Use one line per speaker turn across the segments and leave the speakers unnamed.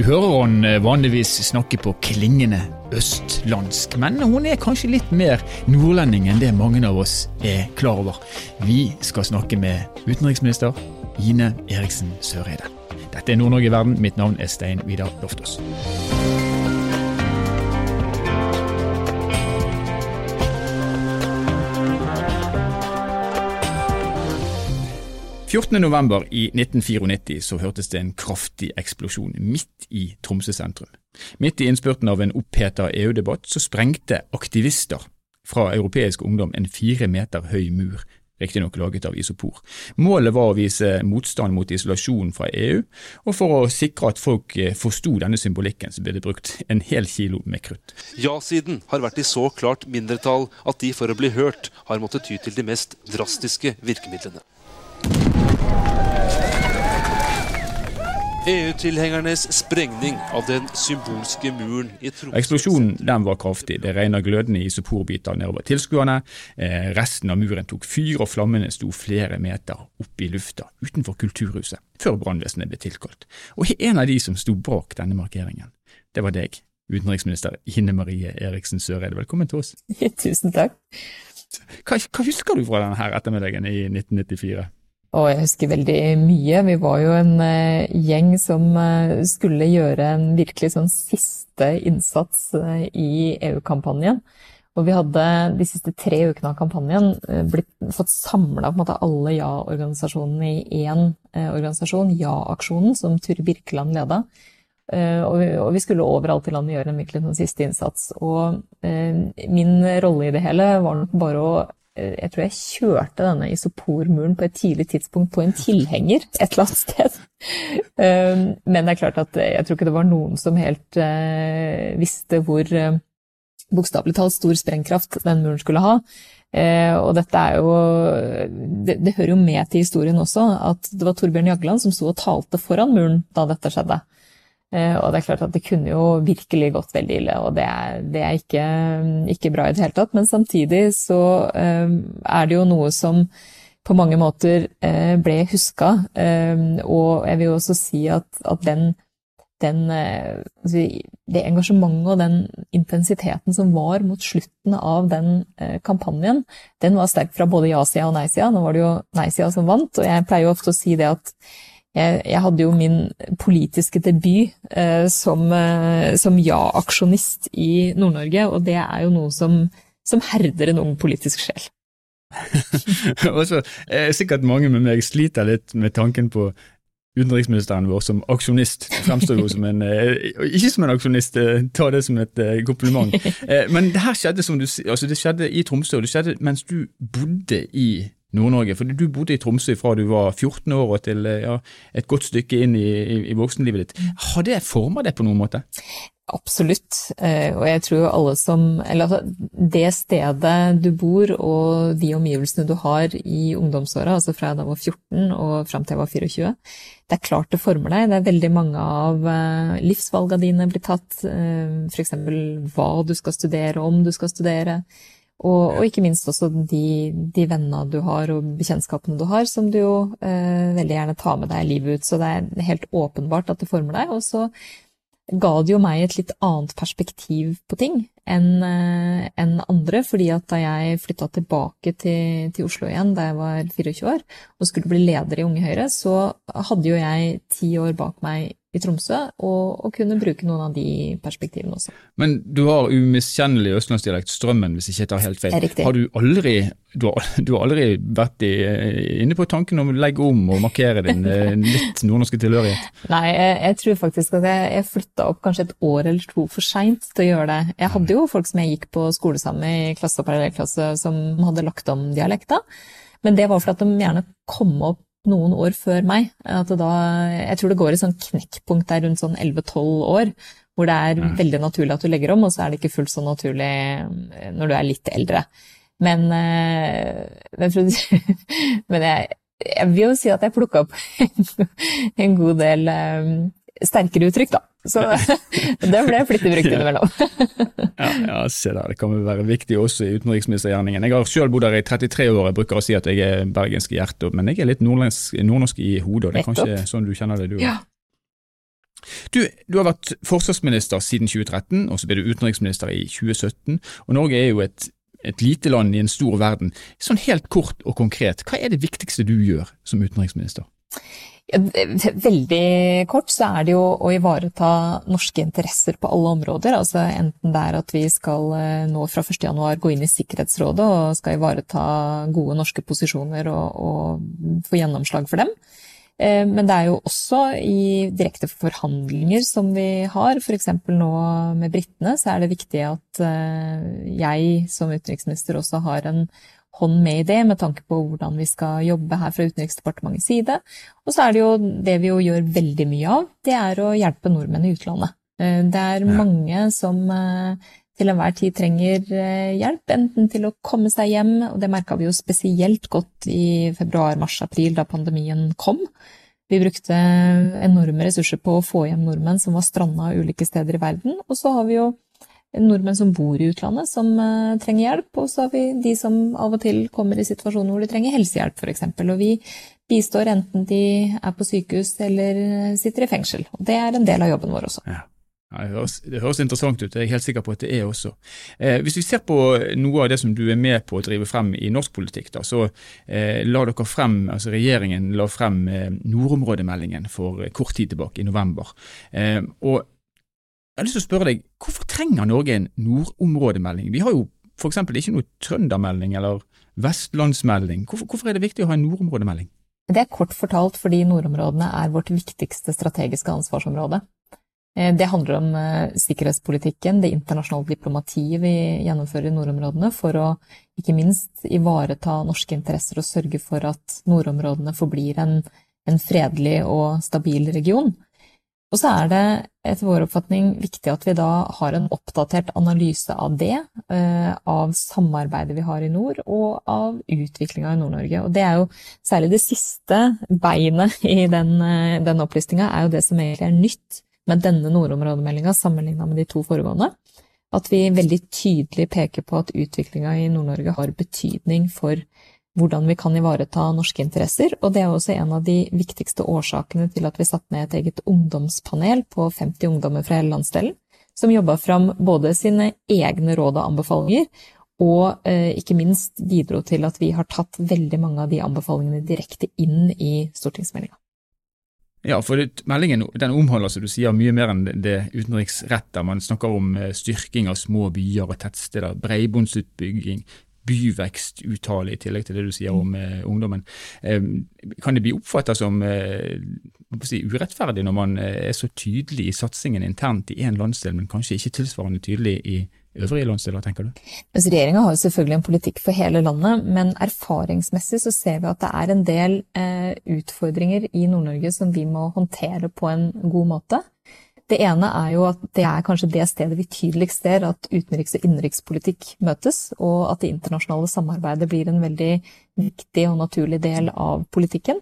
Du hører hun eh, vanligvis snakke på klingende østlandsk, men hun er kanskje litt mer nordlending enn det mange av oss er klar over. Vi skal snakke med utenriksminister Ine Eriksen Søreide. Dette er Nord-Norge i verden. Mitt navn er Stein Vidar Loftaas. 14.11. i 1994 så hørtes det en kraftig eksplosjon midt i Tromsø sentrum. Midt i innspurten av en oppheta EU-debatt så sprengte aktivister fra europeisk ungdom en fire meter høy mur, riktignok laget av isopor. Målet var å vise motstand mot isolasjon fra EU, og for å sikre at folk eh, forsto denne symbolikken, så ble det brukt en hel kilo med krutt.
Ja-siden har vært i så klart mindretall at de for å bli hørt har måttet ty til de mest drastiske virkemidlene. EU-tilhengernes sprengning av den symbolske muren i Tromsø
Eksplosjonen den var kraftig. Det regna glødende isoporbiter nedover tilskuerne. Eh, resten av muren tok fyr, og flammene sto flere meter opp i lufta utenfor Kulturhuset, før brannvesenet ble tilkalt. Og en av de som sto bak denne markeringen, det var deg, utenriksminister Ine Marie Eriksen Søreide. Velkommen til oss.
Tusen takk.
Hva, hva husker du fra denne ettermiddagen i 1994?
Og jeg husker veldig mye. Vi var jo en uh, gjeng som uh, skulle gjøre en virkelig sånn siste innsats uh, i EU-kampanjen. Og vi hadde de siste tre ukene av kampanjen blitt, fått samla alle ja-organisasjonene i én organisasjon, Ja-aksjonen, som Turi Birkeland leda. Og vi, skulle overalt i landet gjøre en virkelig sånn siste innsats. Og min rolle i det hele var nok bare å Eh, jeg tror jeg kjørte denne isopormuren på et tidlig tidspunkt på en tilhenger et eller annet sted. Um, men det er klart at jeg tror ikke det var noen som helt eh, visste hvor eh, bokstavelig talt stor sprengkraft den muren skulle ha. Og dette er jo det, det hører jo med til historien også at det var Torbjørn Jagland som sto og talte foran muren da dette skjedde. Eh, og det er klart at det kunne jo virkelig gått veldig ille, og det er, det er ikke, ikke, bra i det hele tatt. Men samtidig så um, er det jo noe som på mange måter uh, ble huska, og jeg vil jo også si at, at den, den uh, det engasjementet og den intensiteten som var mot slutten av den kampanjen, den var sterk fra både ja-sida og nei-sida. Nå var det jo nei-sida som vant, og jeg pleier jo ofte å si det at jeg, jeg, hadde jo min politiske debut eh, som, eh, som ja-aksjonist i Nord-Norge, og det er jo noe som, som herder en ung politisk sjel.
Også, eh, sikkert mange med meg sliter litt med tanken på utenriksministeren vår som aksjonist. Fremstår jo som en eh, Ikke som en aksjonist, eh, ta det som et eh, kompliment. Men det her skjedde som du altså det skjedde i Tromsø, og det skjedde mens du bodde i Nord-Norge. For du bodde i Tromsø fra du var 14 år og til ja, et godt stykke inn i, i, i voksenlivet ditt. Har det forma deg på noen måte?
Absolutt. Eh, og jeg tror alle som Eller altså, det stedet du bor og de omgivelsene du har i ungdomsåra, altså fra jeg var 14 og fram til jeg var 24, det er klart det former deg. Det er veldig mange av eh, livsvalga dine blir tatt. Eh, F.eks. hva du skal studere, om du skal studere og, og, ikke minst også de, de vennene du har og bekjentskapene du har, som du jo eh, veldig gjerne tar med deg livet ut. Så det er helt åpenbart at det former deg. Og så ga det jo meg et litt annet perspektiv på ting enn eh, en andre. fordi at da jeg flytta tilbake til, til, Oslo igjen da jeg var 24 år og skulle bli leder i Unge Høyre, så hadde jo jeg ti år bak meg i Tromsø, og, og, kunne bruke noen av de perspektivene også.
Men du har umiskjennelig østlandsdialekt, Strømmen, hvis ikke jeg tar helt feil.
Riktig.
Har du aldri, du har, du har aldri vært i, inne på tanken om å legge om og markere din eh, litt nordnorske tilhørighet?
Nei, jeg, jeg, tror faktisk at jeg, jeg flytta opp kanskje et år eller to for seint til å gjøre det. Jeg hadde jo folk som jeg gikk på skole sammen med i klasse og parallellklasse som hadde lagt om dialekta, men det var fordi de gjerne kom opp noen år før meg. At da, jeg tror det går et sånn knekkpunkt der rundt sånn 11-12 år, hvor det er mm. veldig naturlig at du legger om, og så er det ikke fullt så naturlig eh, når du er litt eldre. Men, men, men jeg, jeg, vil jo si at jeg plukka opp en god del eh, sterkere uttrykk, da. Så det ble flittig brukt innimellom.
ja, ja, se der. Det kan vel være viktig også i utenriksministergjerningen. Jeg har selv bodd her i 33 år. Jeg bruker å si at jeg er bergensk i hjertet, men jeg er litt nordnorsk i hodet. og Det er kanskje sånn du kjenner det, du òg?
Ja.
Du, du, har vært forsvarsminister siden 2013, og så ble du utenriksminister i 2017. og Norge er jo et, et, lite land i en stor verden. Sånn helt kort og konkret, hva er det viktigste du gjør som utenriksminister?
Veldig kort så er det jo å ivareta norske interesser på alle områder. altså Enten det er at vi skal eh, nå fra 1.1 gå inn i Sikkerhetsrådet og skal ivareta gode norske posisjoner og, og få gjennomslag for dem. Eh, men det er jo også i direkte forhandlinger som vi har, f.eks. nå med britene, så er det viktig at eh, jeg som utenriksminister også har en hånd med i det, med tanke på hvordan vi skal jobbe her fra Utenriksdepartementets side. Og så er det jo det vi jo gjør veldig mye av, det er å hjelpe nordmenn i utlandet. Eh, det er mange som eh, til enhver tid trenger eh, hjelp, enten til å komme seg hjem, og det merka vi jo spesielt godt i februar, mars, april, da pandemien kom. Vi brukte enorme ressurser på å få hjem nordmenn som var stranda ulike steder i verden. Og så har vi jo nordmenn som bor i utlandet som uh, trenger hjelp, og så har vi de som av og til kommer i situasjoner hvor de trenger helsehjelp f.eks. Og vi bistår enten de er på sykehus eller sitter i fengsel. Og det er en del av jobben vår også.
Ja. Det, høres, det, høres, interessant ut, jeg er helt sikker på at det er også. Eh, hvis vi ser på noe av det som du er med på å drive frem i norsk politikk, da, så eh, la dere frem, altså regjeringen la frem eh, nordområdemeldingen for kort tid tilbake, i november. Eh, og jeg har lyst til å spørre deg, Hvorfor trenger Norge en nordområdemelding? Vi har jo f.eks. ikke noe trøndermelding eller vestlandsmelding. Hvorfor, hvorfor er det viktig å ha en nordområdemelding?
Det er kort fortalt fordi nordområdene er vårt viktigste strategiske ansvarsområde. Eh, det handler om eh, sikkerhetspolitikken, det internasjonale diplomatiet vi gjennomfører i nordområdene for å ikke minst ivareta norske interesser og sørge for at nordområdene forblir en, en fredelig og stabil region. Og så er det etter vår oppfatning viktig at vi da har en oppdatert analyse av det, eh, av samarbeidet vi har i nord, og av utviklinga i Nord-Norge. Og det er jo særlig det siste beinet i den, eh, den opplistinga, er jo det som egentlig er nytt med denne nordområdemeldinga sammenligna med de to foregående. At vi veldig tydelig peker på at utviklinga i Nord-Norge har betydning for hvordan vi kan ivareta norske interesser, og det er også en av de viktigste årsakene til at vi satte ned et eget ungdomspanel på 50 ungdommer fra hele landsdelen, som jobba fram både sine egne råd og anbefalinger, og eh, ikke minst bidro til at vi har tatt veldig mange av de anbefalingene direkte inn i stortingsmeldinga.
Ja, for meldingen den omholder som du sier, mye mer enn det, det. Man snakker om eh, styrking av små byer og tettsteder, bredbåndsutbygging, byvekst uttale, i tillegg til det du sier om eh, ungdommen. Eh, kan det bli oppfattet som eh, si, urettferdig når man eh, er så tydelig i satsingen internt i én landsdel, men kanskje ikke tilsvarende tydelig i øvrige landsdeler, tenker du?
Altså, Regjeringa har jo selvfølgelig en politikk for hele landet, men erfaringsmessig så ser vi at det er en del eh, utfordringer i Nord-Norge som vi må håndtere på en god måte. Det ene er jo at det er kanskje det stedet vi tydeligst ser at utenriks- og innenrikspolitikk møtes, og at det internasjonale samarbeidet blir en veldig viktig og naturlig del av politikken.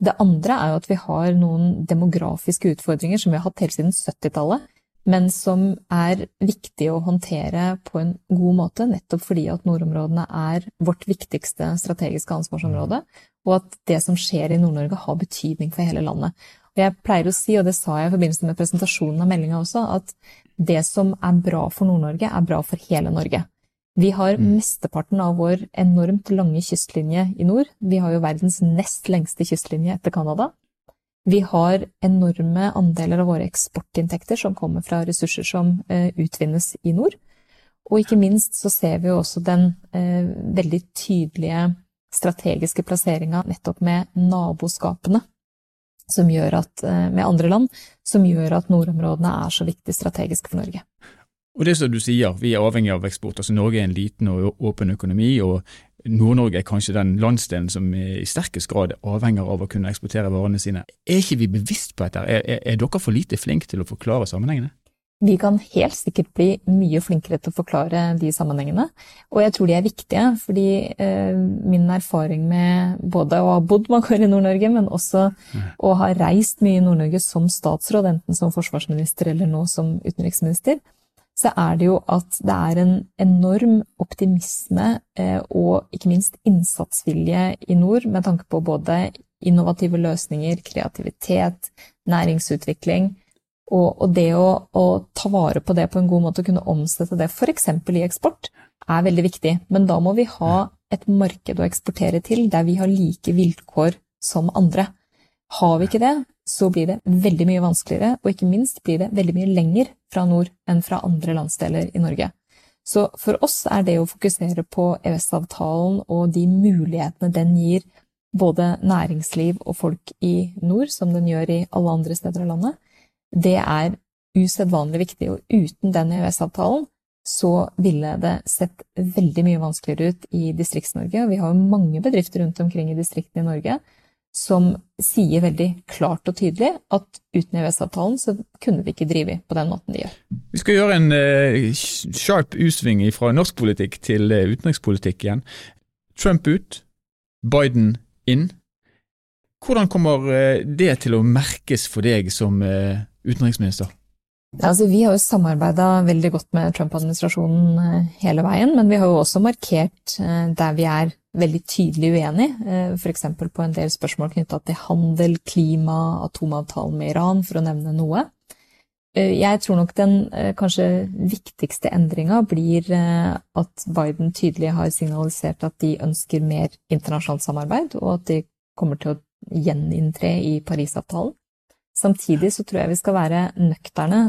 Det andre er jo at vi har noen demografiske utfordringer som vi har hatt helt siden 70-tallet, men som er viktige å håndtere på en god måte, nettopp fordi at nordområdene er vårt viktigste strategiske ansvarsområde, og at det som skjer i Nord-Norge har betydning for hele landet. Og jeg pleier å si, og det sa jeg i forbindelse med presentasjonen av meldinga også, at det som er bra for Nord-Norge, er bra for hele Norge. Vi har mm. mesteparten av vår enormt lange kystlinje i nord. Vi har jo verdens nest lengste kystlinje etter Canada. Vi har enorme andeler av våre eksportinntekter som kommer fra ressurser som eh, utvinnes i nord. Og ikke minst så ser vi jo også den eh, veldig tydelige strategiske plasseringa nettopp med naboskapene som gjør at, eh, med andre land, som gjør at nordområdene er så viktig strategisk for Norge.
Og det som du sier, Vi er avhengig av eksport. altså Norge er en liten og åpen økonomi. og Nord-Norge er kanskje den landsdelen som i sterkest grad avhenger av å kunne eksportere varene sine. Er ikke vi bevisst på dette? Er, er, er dere for lite flinke til å forklare sammenhengene?
Vi kan helt sikkert bli mye flinkere til å forklare de sammenhengene, og jeg tror de er viktige, fordi eh, min erfaring med både å ha bodd mange år i Nord-Norge, men også å ha reist mye i Nord-Norge som statsråd, enten som forsvarsminister eller nå som utenriksminister, så er det jo at det er en enorm optimisme eh, og ikke minst innsatsvilje i nord med tanke på både innovative løsninger, kreativitet, næringsutvikling Og, og det å, å, ta vare på det på en god måte, og kunne omsette det f.eks. i eksport, er veldig viktig. Men da må vi ha et marked å eksportere til der vi har like vilkår som andre. Har vi ikke det, så blir det veldig mye vanskeligere, og ikke minst blir det veldig mye lenger fra nord enn fra andre landsdeler i Norge. Så for oss er det å fokusere på EØS-avtalen og de mulighetene den gir både næringsliv og folk i nord, som den gjør i alle andre steder av landet, det er usedvanlig viktig. Og uten den EØS-avtalen så ville det sett veldig mye vanskeligere ut i Distrikts-Norge. Vi har jo mange bedrifter rundt omkring i distriktene i Norge som sier veldig klart og tydelig at uten EØS-avtalen så kunne vi ikke drive på den måten de gjør.
Vi skal gjøre en uh, sharp U-sving fra norsk politikk til uh, utenrikspolitikk igjen. Trump ut, Biden inn. Hvordan kommer uh, det til å merkes for deg som utenriksminister?
Altså, vi har jo samarbeida veldig godt med Trump-administrasjonen hele veien, men vi har jo også markert der vi er veldig tydelig uenig, eh, f.eks. på en del spørsmål knytta til handel, klima, atomavtalen med Iran, for å nevne noe. Eh, jeg tror nok den eh, kanskje viktigste endringa blir at Biden tydelig har signalisert at de ønsker mer internasjonalt samarbeid, og at de kommer til å gjeninntre i Parisavtalen. Samtidig så tror jeg vi skal være nøkterne.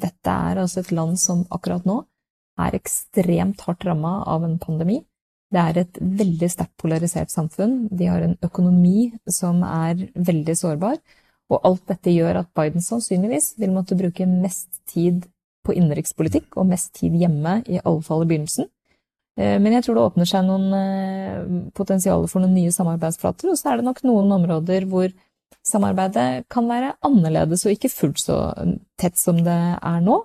Dette er altså et land som akkurat nå er ekstremt hardt ramma av en pandemi. Det er et veldig sterkt polarisert samfunn. De har en økonomi som er veldig sårbar. Og alt dette gjør at Biden sannsynligvis vil måtte bruke mest tid på innenrikspolitikk og mest tid hjemme, i alle fall i begynnelsen. Eh, men jeg tror det åpner seg noen eh, potensialer for noen nye samarbeidsflater, og så er det nok noen områder hvor samarbeidet kan være annerledes og ikke fullt så tett som det er nå.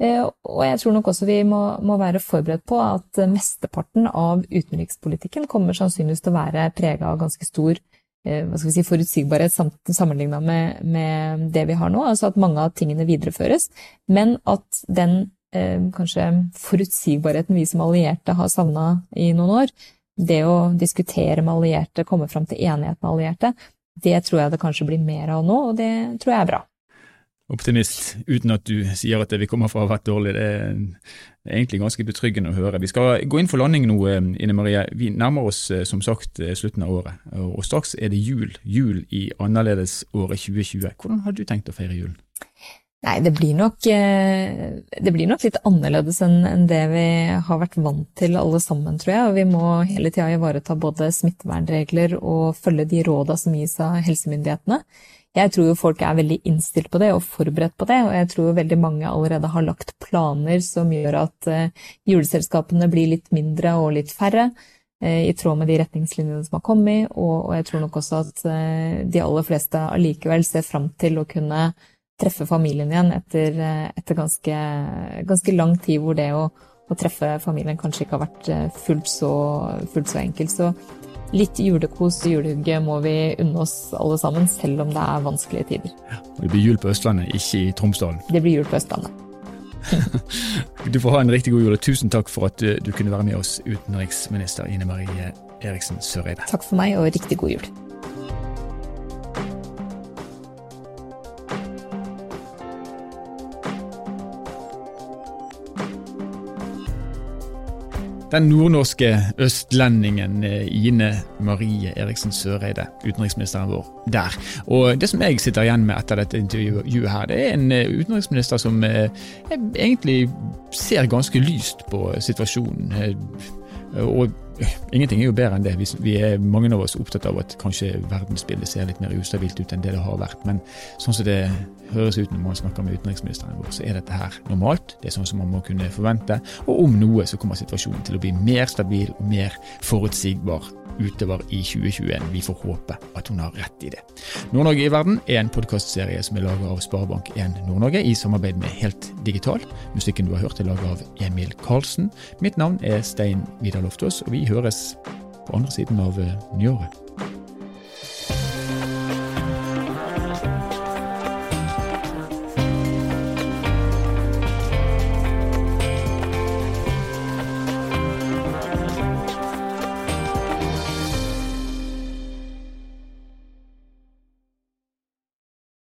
Eh, og jeg tror nok også vi må, må, være forberedt på at mesteparten av utenrikspolitikken kommer sannsynligvis til å være prega av ganske stor eh, si, forutsigbarhet sammenligna med, med, det vi har nå. Altså at mange av tingene videreføres, men at den eh, kanskje forutsigbarheten vi som allierte har savna i noen år, det å diskutere med allierte, komme fram til enighet med allierte, det tror jeg det kanskje blir mer av nå, og det tror jeg er bra
optimist uten at du sier at det vi kommer fra har vært dårlig. Det er egentlig ganske betryggende å høre. Vi skal gå inn for landing nå, eh, Ine Marie. Vi nærmer oss eh, som sagt eh, slutten av året, og straks er det jul. Jul i annerledesåret 2020. Hvordan har du tenkt å feire julen?
Nei, det blir nok, det blir nok litt annerledes enn det vi har vært vant til alle sammen, tror jeg. Og vi må hele tida ivareta både smittevernregler og følge de råda som gis av helsemyndighetene. Jeg tror jo folk er veldig innstilt på det og forberedt på det, og jeg tror jo veldig mange allerede har lagt planer som gjør at uh, juleselskapene blir litt mindre og litt færre, uh, i tråd med de retningslinjene som har kommet, og, jeg tror nok også at de aller fleste allikevel ser fram til å kunne treffe familien igjen etter, etter ganske, ganske, lang tid hvor det å, å, treffe familien kanskje ikke har vært fullt så, fullt så enkelt. Så Litt julekos og julehugge må vi unne oss alle sammen, selv om det er vanskelige tider.
Og det blir jul på Østlandet, ikke i Tromsdalen.
Det blir jul på Østlandet.
du får ha en riktig god jul, og tusen takk for at du, du kunne være med oss, utenriksminister Ine Marie Eriksen Søreide.
Takk for meg, og riktig god jul.
Den nordnorske østlendingen eh, Ine Marie Eriksen Søreide, utenriksministeren vår, der. Og Det som jeg sitter igjen med etter dette intervjuet, her, det er en eh, utenriksminister som eh, egentlig ser ganske lyst på situasjonen. Og ingenting er jo bedre enn det. Vi er mange av oss opptatt av at kanskje verdensbildet ser litt mer ustabilt ut enn det det har vært. Men sånn som det høres ut når man snakker med utenriksministeren vår, så er dette her normalt. Det er sånn som man må kunne forvente. Og om noe så kommer situasjonen til å bli mer stabil og mer forutsigbar utover i 2021. Vi får håpe at hun har rett i det. Nord-Norge i verden er en podkastserie som er laget av Sparebank1 Nord-Norge i samarbeid med Helt Digital. Musikken du har hørt er laget av Emil Karlsen. Mitt navn er Stein Vidar Loftaas, og vi høres på andre siden av nyåret.